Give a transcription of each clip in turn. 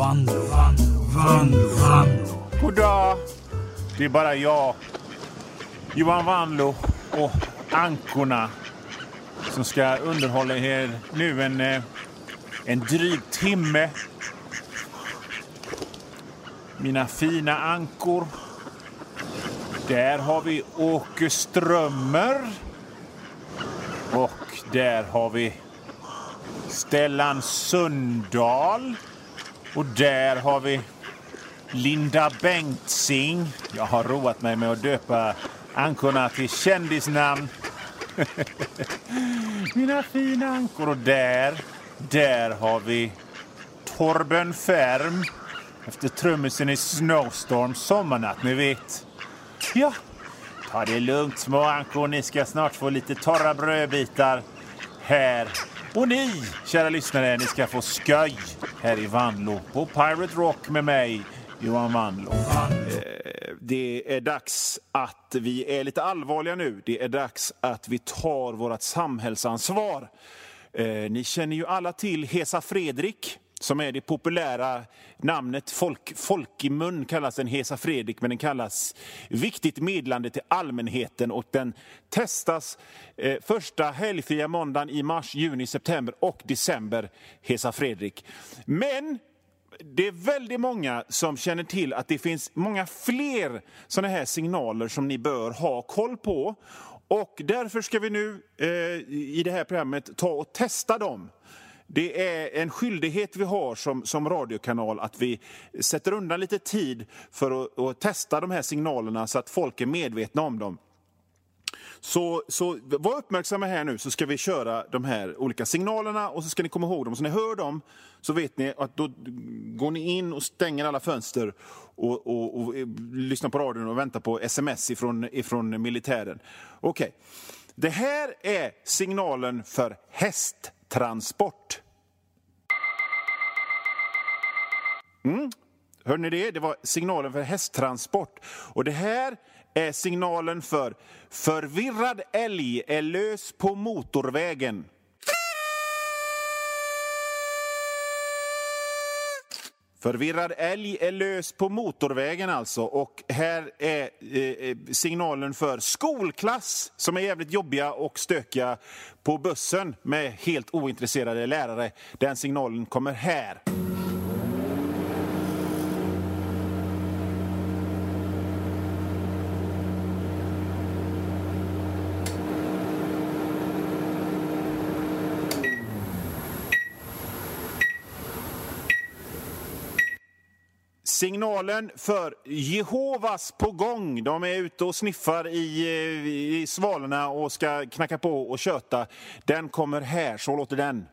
Vanlo, Vanlo, Vanlo, Vanlo. Det är bara jag, Johan Vanlo och ankorna som ska underhålla er nu en, eh, en dryg timme. Mina fina ankor. Där har vi Åke Strömmer. Och där har vi Stellan Sundahl. Och där har vi Linda Bengtzing. Jag har roat mig med att döpa ankorna till kändisnamn. Mina fina ankor. Och där, där har vi Torben Färm efter trummisen i Snowstorm Sommarnatt, ni vet. Ja, ta det lugnt små ankor. Ni ska snart få lite torra brödbitar här. Och ni, kära lyssnare, ni ska få sköj här i Vanlo på Pirate Rock med mig, Johan Vanlo. Eh, det är dags att vi är lite allvarliga nu. Det är dags att vi tar vårt samhällsansvar. Eh, ni känner ju alla till Hesa Fredrik som är det populära namnet. Folk, folk i mun kallas den Hesa Fredrik, men den kallas Viktigt meddelande till allmänheten och den testas eh, första helgfria måndagen i mars, juni, september och december, Hesa Fredrik. Men det är väldigt många som känner till att det finns många fler sådana här signaler som ni bör ha koll på. Och därför ska vi nu eh, i det här programmet ta och testa dem. Det är en skyldighet vi har som, som radiokanal att vi sätter undan lite tid för att, att testa de här signalerna så att folk är medvetna om dem. Så, så var uppmärksamma här nu så ska vi köra de här olika signalerna och så ska ni komma ihåg dem. Så när ni hör dem så vet ni att då går ni in och stänger alla fönster och, och, och lyssnar på radion och väntar på sms ifrån, ifrån militären. Okej. Det här är signalen för hästtransport. Mm. Hör ni det? Det var signalen för hästtransport. Och det här är signalen för förvirrad älg är lös på motorvägen. Förvirrad älg är lös på motorvägen alltså. Och här är eh, eh signalen för skolklass som är jävligt jobbiga och stökiga på bussen med helt ointresserade lärare. Den signalen kommer här. Signalen för Jehovas på gång. De är ute och sniffar i, eh, i svalorna och ska knacka på och köta. Den kommer här, så låter den.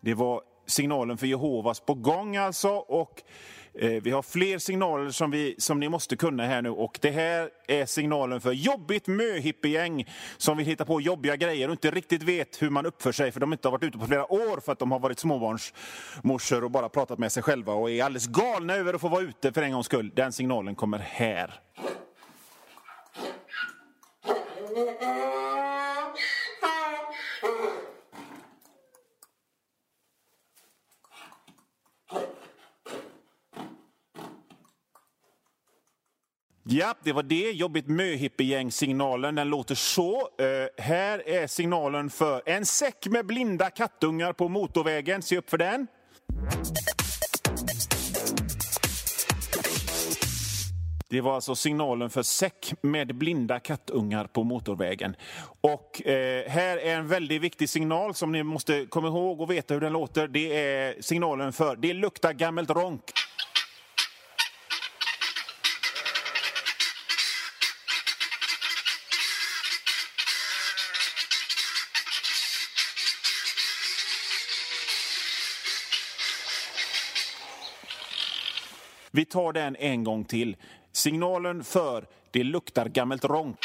Det var signalen för Jehovas på gång alltså. Och eh, vi har fler signaler som, vi, som ni måste kunna här nu. Och det här är signalen för jobbigt möhippiegäng som vill hitta på jobbiga grejer och inte riktigt vet hur man uppför sig för de inte har varit ute på flera år för att de har varit småbarnsmorsor och bara pratat med sig själva och är alldeles galna över att få vara ute för en gångs skull. Den signalen kommer här. Ja, det var det. Jobbigt möhippiegäng-signalen. Den låter så. Uh, här är signalen för en säck med blinda kattungar på motorvägen. Se upp för den. Det var alltså signalen för säck med blinda kattungar på motorvägen. Och eh, här är en väldigt viktig signal som ni måste komma ihåg och veta hur den låter. Det är signalen för det luktar gammalt ronk. Vi tar den en gång till. Signalen för det luktar gammalt ronk.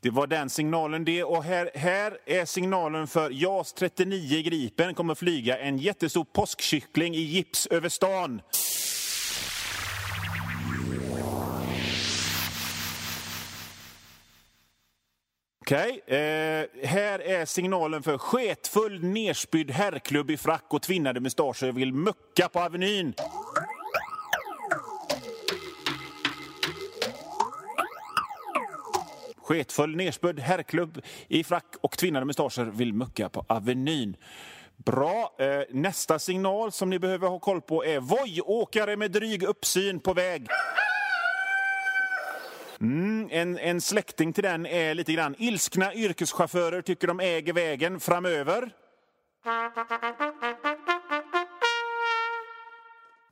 Det var den signalen det. Och här, här är signalen för JAS 39 Gripen kommer flyga en jättestor påskkyckling i gips över stan. Okej, eh, här är signalen för sketfull nerspydd herrklubb i frack och tvinnade mustascher vill mucka på Avenyn. Sketfull nerspydd herrklubb i frack och tvinnade mustascher vill mucka på Avenyn. Bra. Eh, nästa signal som ni behöver ha koll på är Voi-åkare med dryg uppsyn på väg. Mm, en, en släkting till den är lite grann ilskna yrkeschaufförer tycker de äger vägen framöver.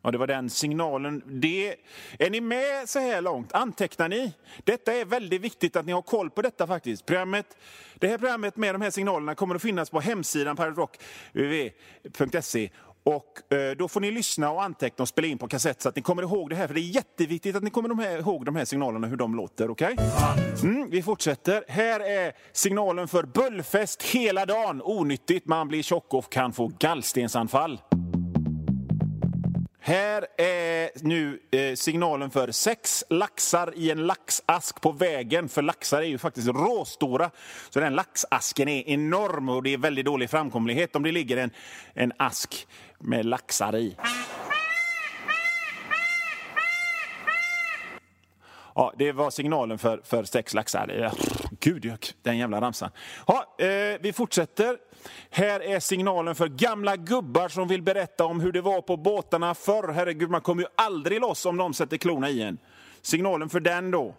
Ja, det var den signalen. Det, är ni med så här långt? Antecknar ni? Detta är väldigt viktigt att ni har koll på detta faktiskt. Programmet, det här programmet med de här signalerna kommer att finnas på hemsidan piraterock.se och eh, då får ni lyssna och anteckna och spela in på kassett så att ni kommer ihåg det här. För det är jätteviktigt att ni kommer de här, ihåg de här signalerna, hur de låter. Okej? Okay? Mm, vi fortsätter. Här är signalen för bullfest hela dagen. Onyttigt, man blir tjock och kan få gallstensanfall. Här är nu eh, signalen för sex laxar i en laxask på vägen. För laxar är ju faktiskt råstora. Så den laxasken är enorm och det är väldigt dålig framkomlighet om det ligger en, en ask med laxar i. Ja, det var signalen för, för sex laxar. Gud, den jävla ramsan. Ja, eh, vi fortsätter. Här är signalen för gamla gubbar som vill berätta om hur det var på båtarna förr. Herregud, man kommer ju aldrig loss om de sätter klorna i en. Signalen för den då.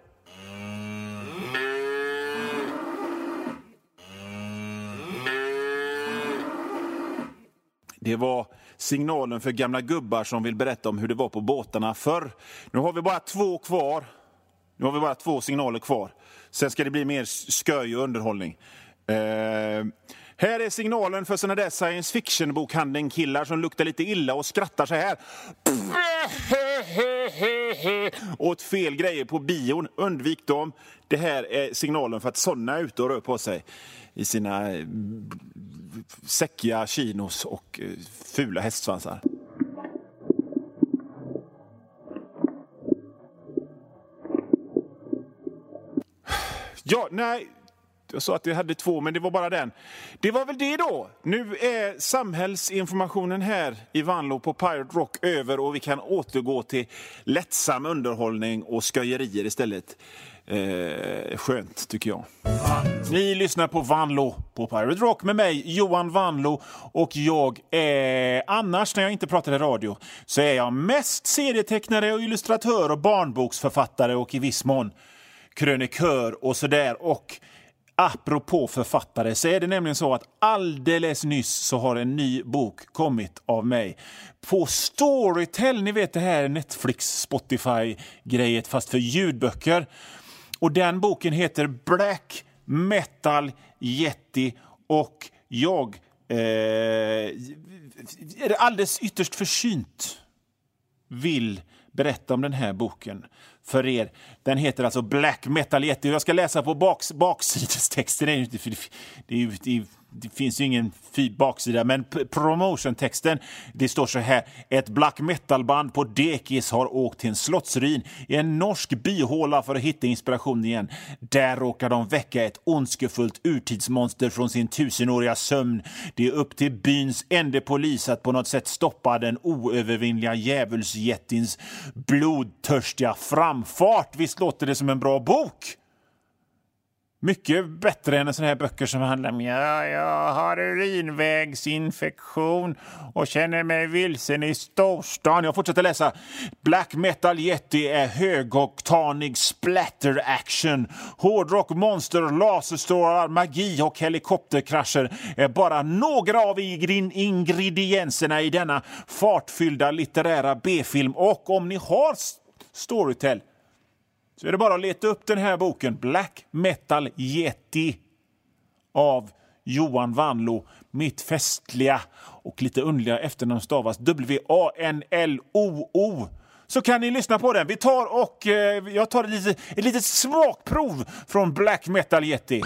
Det var signalen för gamla gubbar som vill berätta om hur det var på båtarna förr. Nu har vi bara två kvar. Nu har vi bara två signaler kvar. Sen ska det bli mer sköj och underhållning. Eh, här är signalen för såna där science fiction-bokhandeln-killar som luktar lite illa och skrattar så här. Åt fel grejer på bion. Undvik dem. Det här är signalen för att sådana är ute och rör på sig i sina eh, säckiga chinos och eh, fula hästsvansar. Ja, nej, jag sa att vi hade två, men det var bara den. Det var väl det då. Nu är samhällsinformationen här i Vanlo på Pirate Rock över och vi kan återgå till lättsam underhållning och sköjerier istället. Eh, skönt, tycker jag. Ni lyssnar på Vanlo på Pirate Rock med mig, Johan Vanlo. Och jag är, annars när jag inte pratar i radio, så är jag mest serietecknare och illustratör och barnboksförfattare och i viss mån krönikör och sådär. Och apropå författare så är det nämligen så att alldeles nyss så har en ny bok kommit av mig. På Storytel, ni vet det här Netflix, Spotify-grejet fast för ljudböcker. Och den boken heter Black Metal Yeti och jag eh, är alldeles ytterst försynt vill berätta om den här boken för er. Den heter alltså Black Metal Yeti. Jag ska läsa på baks, baksidestexten. Det, det, det, det finns ju ingen baksida, men promotiontexten det står så här. Ett black metal-band på dekis har åkt till en slottsruin i en norsk byhåla för att hitta inspiration igen. Där råkar de väcka ett ondskefullt urtidsmonster från sin tusenåriga sömn. Det är upp till byns enda polis att på något sätt stoppa den oövervinnliga djävulsjättins blodtörstiga framfart. Visst låter det som en bra bok? Mycket bättre än såna här böcker som handlar om ja, jag har urinvägsinfektion och känner mig vilsen i storstan. Jag fortsätter läsa. Black Metal Yeti är högoktanig splatter action. Hårdrock, monster, laserstrålar, magi och helikopterkrascher är bara några av ingredienserna i denna fartfyllda litterära B-film. Och om ni har Storytel så är det bara att leta upp den här boken, Black Metal Yeti av Johan Vanlo. Mitt festliga och lite underliga efternamn stavas W-A-N-L-O-O. så kan ni lyssna på den. Vi tar och eh, jag tar ett litet, ett litet smakprov från Black Metal Yeti.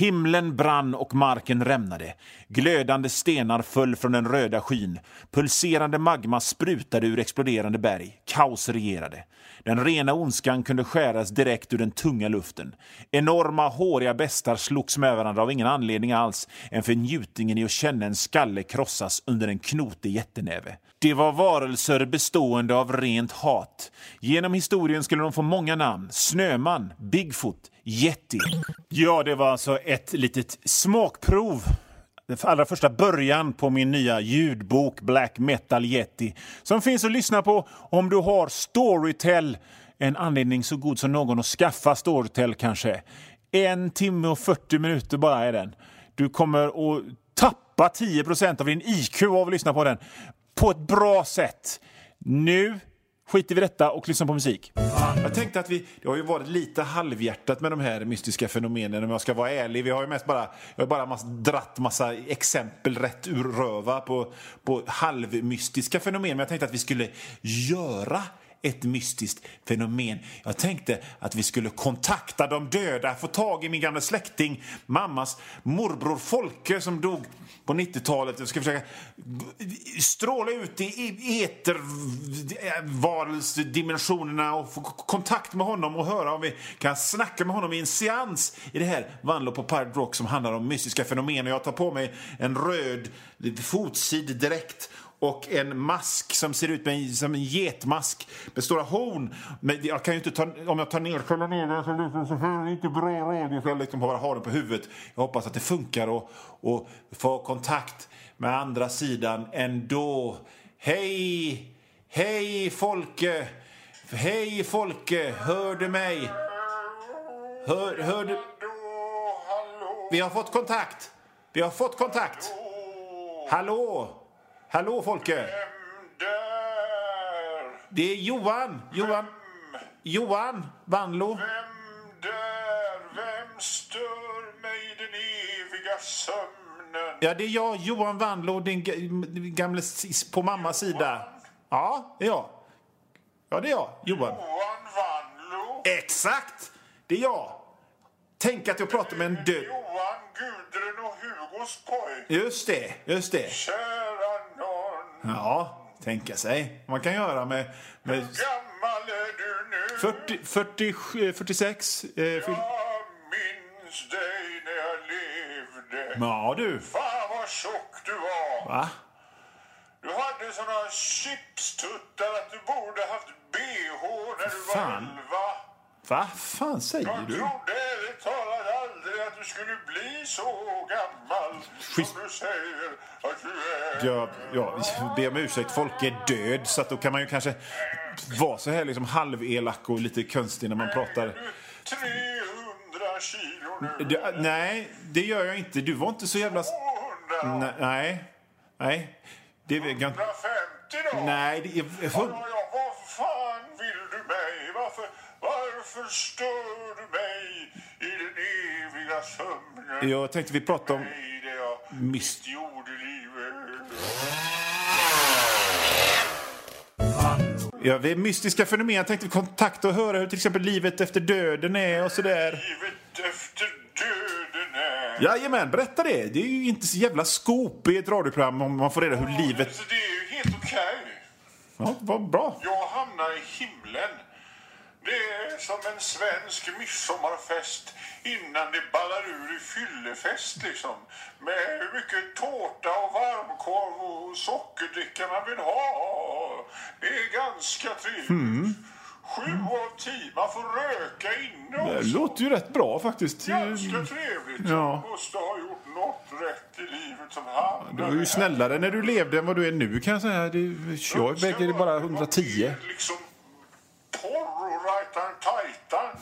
Himlen brann och marken rämnade. Glödande stenar föll från den röda skyn. Pulserande magma sprutade ur exploderande berg. Kaos regerade. Den rena ondskan kunde skäras direkt ur den tunga luften. Enorma, håriga bestar slogs med varandra av ingen anledning alls än för njutningen i att känna en skalle krossas under en knotig jättenäve. Det var varelser bestående av rent hat. Genom historien skulle de få många namn. Snöman, Bigfoot, Yeti. Ja, det var alltså ett litet smakprov den allra första början på min nya ljudbok Black Metal Yeti som finns att lyssna på om du har Storytel. En anledning så god som någon att skaffa Storytel kanske. En timme och 40 minuter bara är den. Du kommer att tappa 10% av din IQ av att lyssna på den på ett bra sätt. Nu skiter vi i detta och lyssnar på musik. Jag tänkte att vi, det har ju varit lite halvhjärtat med de här mystiska fenomenen om jag ska vara ärlig. Vi har ju mest bara, jag har bara mass, dratt massa exempel rätt ur röva på, på halvmystiska fenomen. Men jag tänkte att vi skulle göra ett mystiskt fenomen. Jag tänkte att vi skulle kontakta de döda, få tag i min gamla släkting, mammas morbror Folke som dog på 90-talet. Jag ska försöka stråla ut i etervarelsedimensionerna och få kontakt med honom och höra om vi kan snacka med honom i en seans i det här Vanlo på Pirate Rock som handlar om mystiska fenomen. Jag tar på mig en röd fotsid direkt och en mask som ser ut med, som en getmask med stora horn. Men jag kan ju inte ta, om jag tar ner, kollar ner den så låter det inte bra radio. jag liksom bara har den på huvudet. Jag hoppas att det funkar och, och få kontakt med andra sidan ändå. Hej! Hej Folke! Hej Folke! Hör du mig? Hör, hör du? Vi har fått kontakt. Vi har fått kontakt. Hallå? Hallå Folke! Vem där? Det är Johan! Johan! Vem? Johan Vanlo. Vem där? Vem stör mig i den eviga sömnen? Ja, det är jag, Johan Vanlo, din ga- gamle på mammas sida. Ja, det är jag. Ja, det är jag, Johan. Johan Vanlo? Exakt! Det är jag. Tänk att jag pratar med en död... Johan, Gudrun och Hugos pojk. Just det, just det. Nån. Ja, tänka sig. Man kan göra med... med Gammal är du nu? 40, 40, 46... Eh, fyll- Jag minns dig när jag levde. ja, du. Fan vad tjock du var. Va? Du hade såna chipstuttar att du borde haft bh när du var Fan. elva. Va fan säger Jag du? trodde Schysst. som du säger att du är. Jag, jag ber om ursäkt, folk är död så att då kan man ju kanske vara så här liksom halvelak och lite konstig när man pratar. Du 300 kilo nu. Det, nej, det gör jag inte. Du var inte så jävla... 200 Nej, nej. Det är jag, 150 då? Nej, det är... Ja, ja, ja, vad fan vill du mig? Varför, varför stör du mig sömnen? Jag tänkte vi pratade om... Nej, det jag Mis- mitt jordelivet. Ja, vi är mystiska fenomen. Jag tänkte kontakta och höra hur till exempel livet efter döden är och sådär. Livet efter döden är... Jajamän, berätta det. Det är ju inte så jävla skop i ett radioprogram om man får reda hur livet... Alltså, det är ju helt okej. Ja, vad bra. Jag hamnar i himlen. Det är som en svensk midsommarfest innan det ballar ur i fyllefest liksom. Med hur mycket tårta och varmkorv och sockerdricka man vill ha. Det är ganska trevligt. Sju av tio. Man får röka inne Det också. låter ju rätt bra faktiskt. Ganska trevligt. Ja. Jag måste ha gjort något rätt i livet som han. Du var ju snällare när du levde än vad du är nu kan jag säga. Det, jag väger bara 110. Liksom porr rajtan tajtan.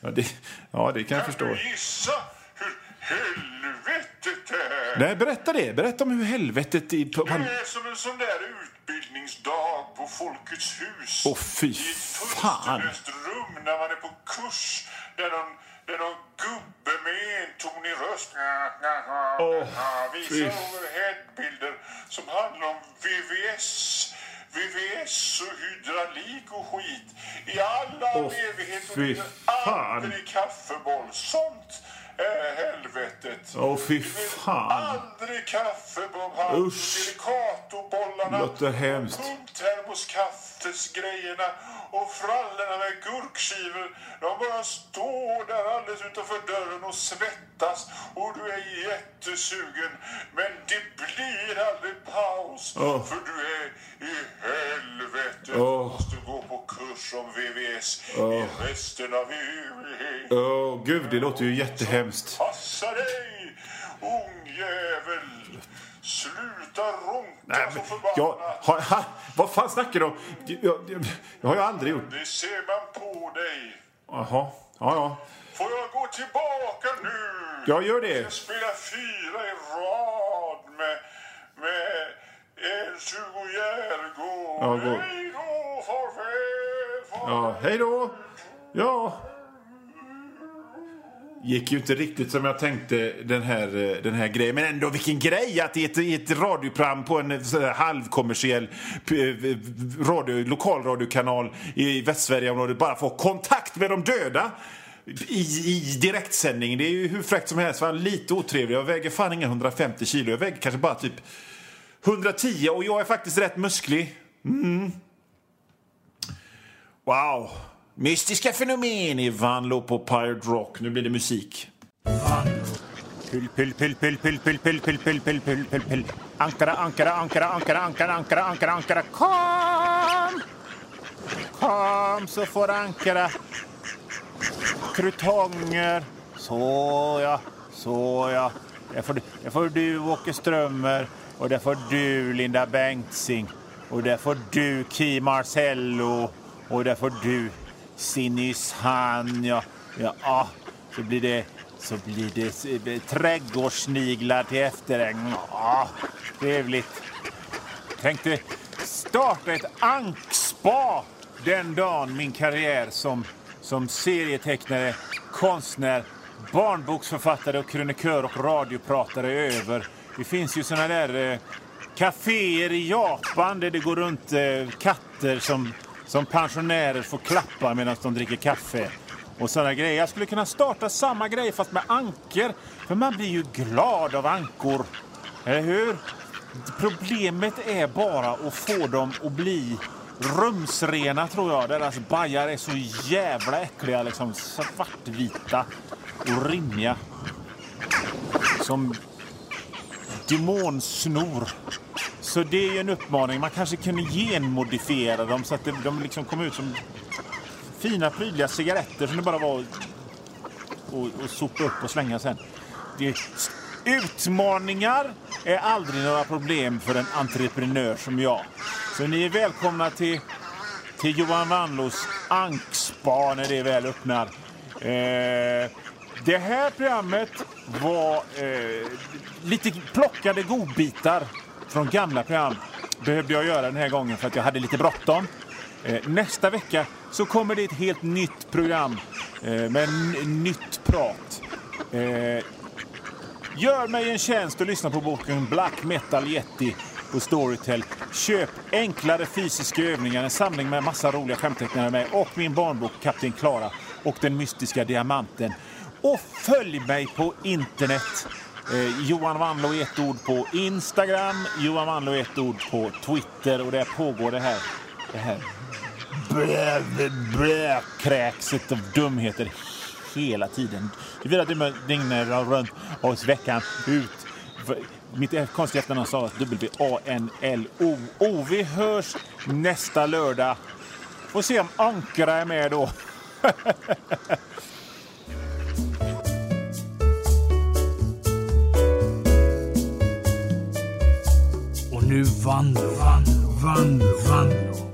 Ja, det, ja, det kan jag Kan förstå. du gissa hur helvetet är? Nej, berätta det. Berätta om hur helvetet i... På, Det är som en sån där utbildningsdag på Folkets hus. Åh, fy I ett fan. rum när man är på kurs. Där någon, där någon gubbe med entonig röst Åh, visar overheadbilder som handlar om VVS. VVS och hydraulik och skit i alla Åh, evighet och fy fan. aldrig kaffeboll. Sånt är helvetet. Åh, fy Vi vill fan. Aldrig kaffeboll. Usch. Delicatobollarna. Låter hemskt. Pumptermoskaftesgrejerna och frallorna med gurkskivor. De bara står där alldeles utanför dörren och svettas och du är jättesugen. Men det blir aldrig paus Åh. för du är i helvetet. Åh. Du måste gå på kurs om VVS Åh. i resten av evighet. Åh, gud, det låter ju jättehemskt. Passa dig, ungjävel! Sluta ronka Nej, så men, förbannat. jag, ha, ha, vad fan snackar du om? Jag, jag, jag har ju aldrig gjort... Det ser man på dig. Jaha, ja, ja. Får jag gå tillbaka nu? Jag gör det. Jag spelar fyra i rad med, med Ernst-Hugo Järegård. Ja, gå. Hej då, farväl, farväl. Ja, hej då! Ja. Gick ju inte riktigt som jag tänkte den här, eh, den här grejen. Men ändå vilken grej att i ett, i ett radioprogram på en eh, halvkommersiell eh, radio, lokalradiokanal i Västsverigeområdet bara få kontakt med de döda. I, I direktsändning. Det är ju hur fräckt som helst. Var lite otrevlig. Jag väger fan inga 150 kilo. Jag väger kanske bara typ 110 och jag är faktiskt rätt musklig. Mm. Wow! Mystiska fenomen i Vanlo på Pirate Rock. Nu blir det musik. Pill, pill, pill, pill, pill, pill, pill, pill, pill, pill, pill, pill, pill. Ankara, ankara, ankara, ankara, ankara, ankara, ankara, ankara. Kom! Kom så får ankara. Krutonger. Så ja, så ja. Där får, du, där får du Åke Strömmer och där får du Linda Bengtzing och där får du Ki Marcello och där får du Sinnishan. Ja, ja, ah, så blir det så blir det eh, trädgårdssniglar till efterräng. Ah, trevligt. Tänkte starta ett ankspa den dagen min karriär som, som serietecknare, konstnär, barnboksförfattare och krönikör och radiopratare är över. Det finns ju såna där eh, kaféer i Japan där det går runt eh, katter som, som pensionärer får klappa medan de dricker kaffe. Och sådana grejer. Jag skulle kunna starta samma grej fast med anker. För man blir ju glad av ankor. Eller hur? Problemet är bara att få dem att bli rumsrena tror jag. Deras bajar är så jävla äckliga, liksom svartvita och rimmiga. Som demonsnor. Så det är ju en uppmaning. Man kanske kunde genmodifiera dem så att de- de liksom kom ut som fina prydliga cigaretter som det bara var att sopa upp och slänga sen. Det, utmaningar är aldrig några problem för en entreprenör som jag. Så ni är välkomna till, till Johan Wannlos Ankspa när det väl öppnar. Eh, det här programmet var eh, lite plockade godbitar från gamla program. Behövde jag göra den här gången för att jag hade lite bråttom. Eh, nästa vecka så kommer det ett helt nytt program eh, med nytt prat. Eh, gör mig en tjänst och lyssna på boken Black Metal Yeti på Storytel. Köp enklare fysiska övningar, en samling med massa roliga skämtteckningar med och min barnbok Kapten Klara och den mystiska diamanten. Och följ mig på internet. Eh, Johan Wanlo i ett ord på Instagram, Johan Wanlo i ett ord på Twitter och där pågår det här, det här blä, blä, blä, kräkset av dumheter hela tiden. 24 timmar dygnet runt oss veckan ut. Mitt konstiga efternamn stavas W-A-N-L-O. Vi hörs nästa lördag. Får se om Ankara är med då. nu Vanlo, Vanlo, Vanlo, Vanlo.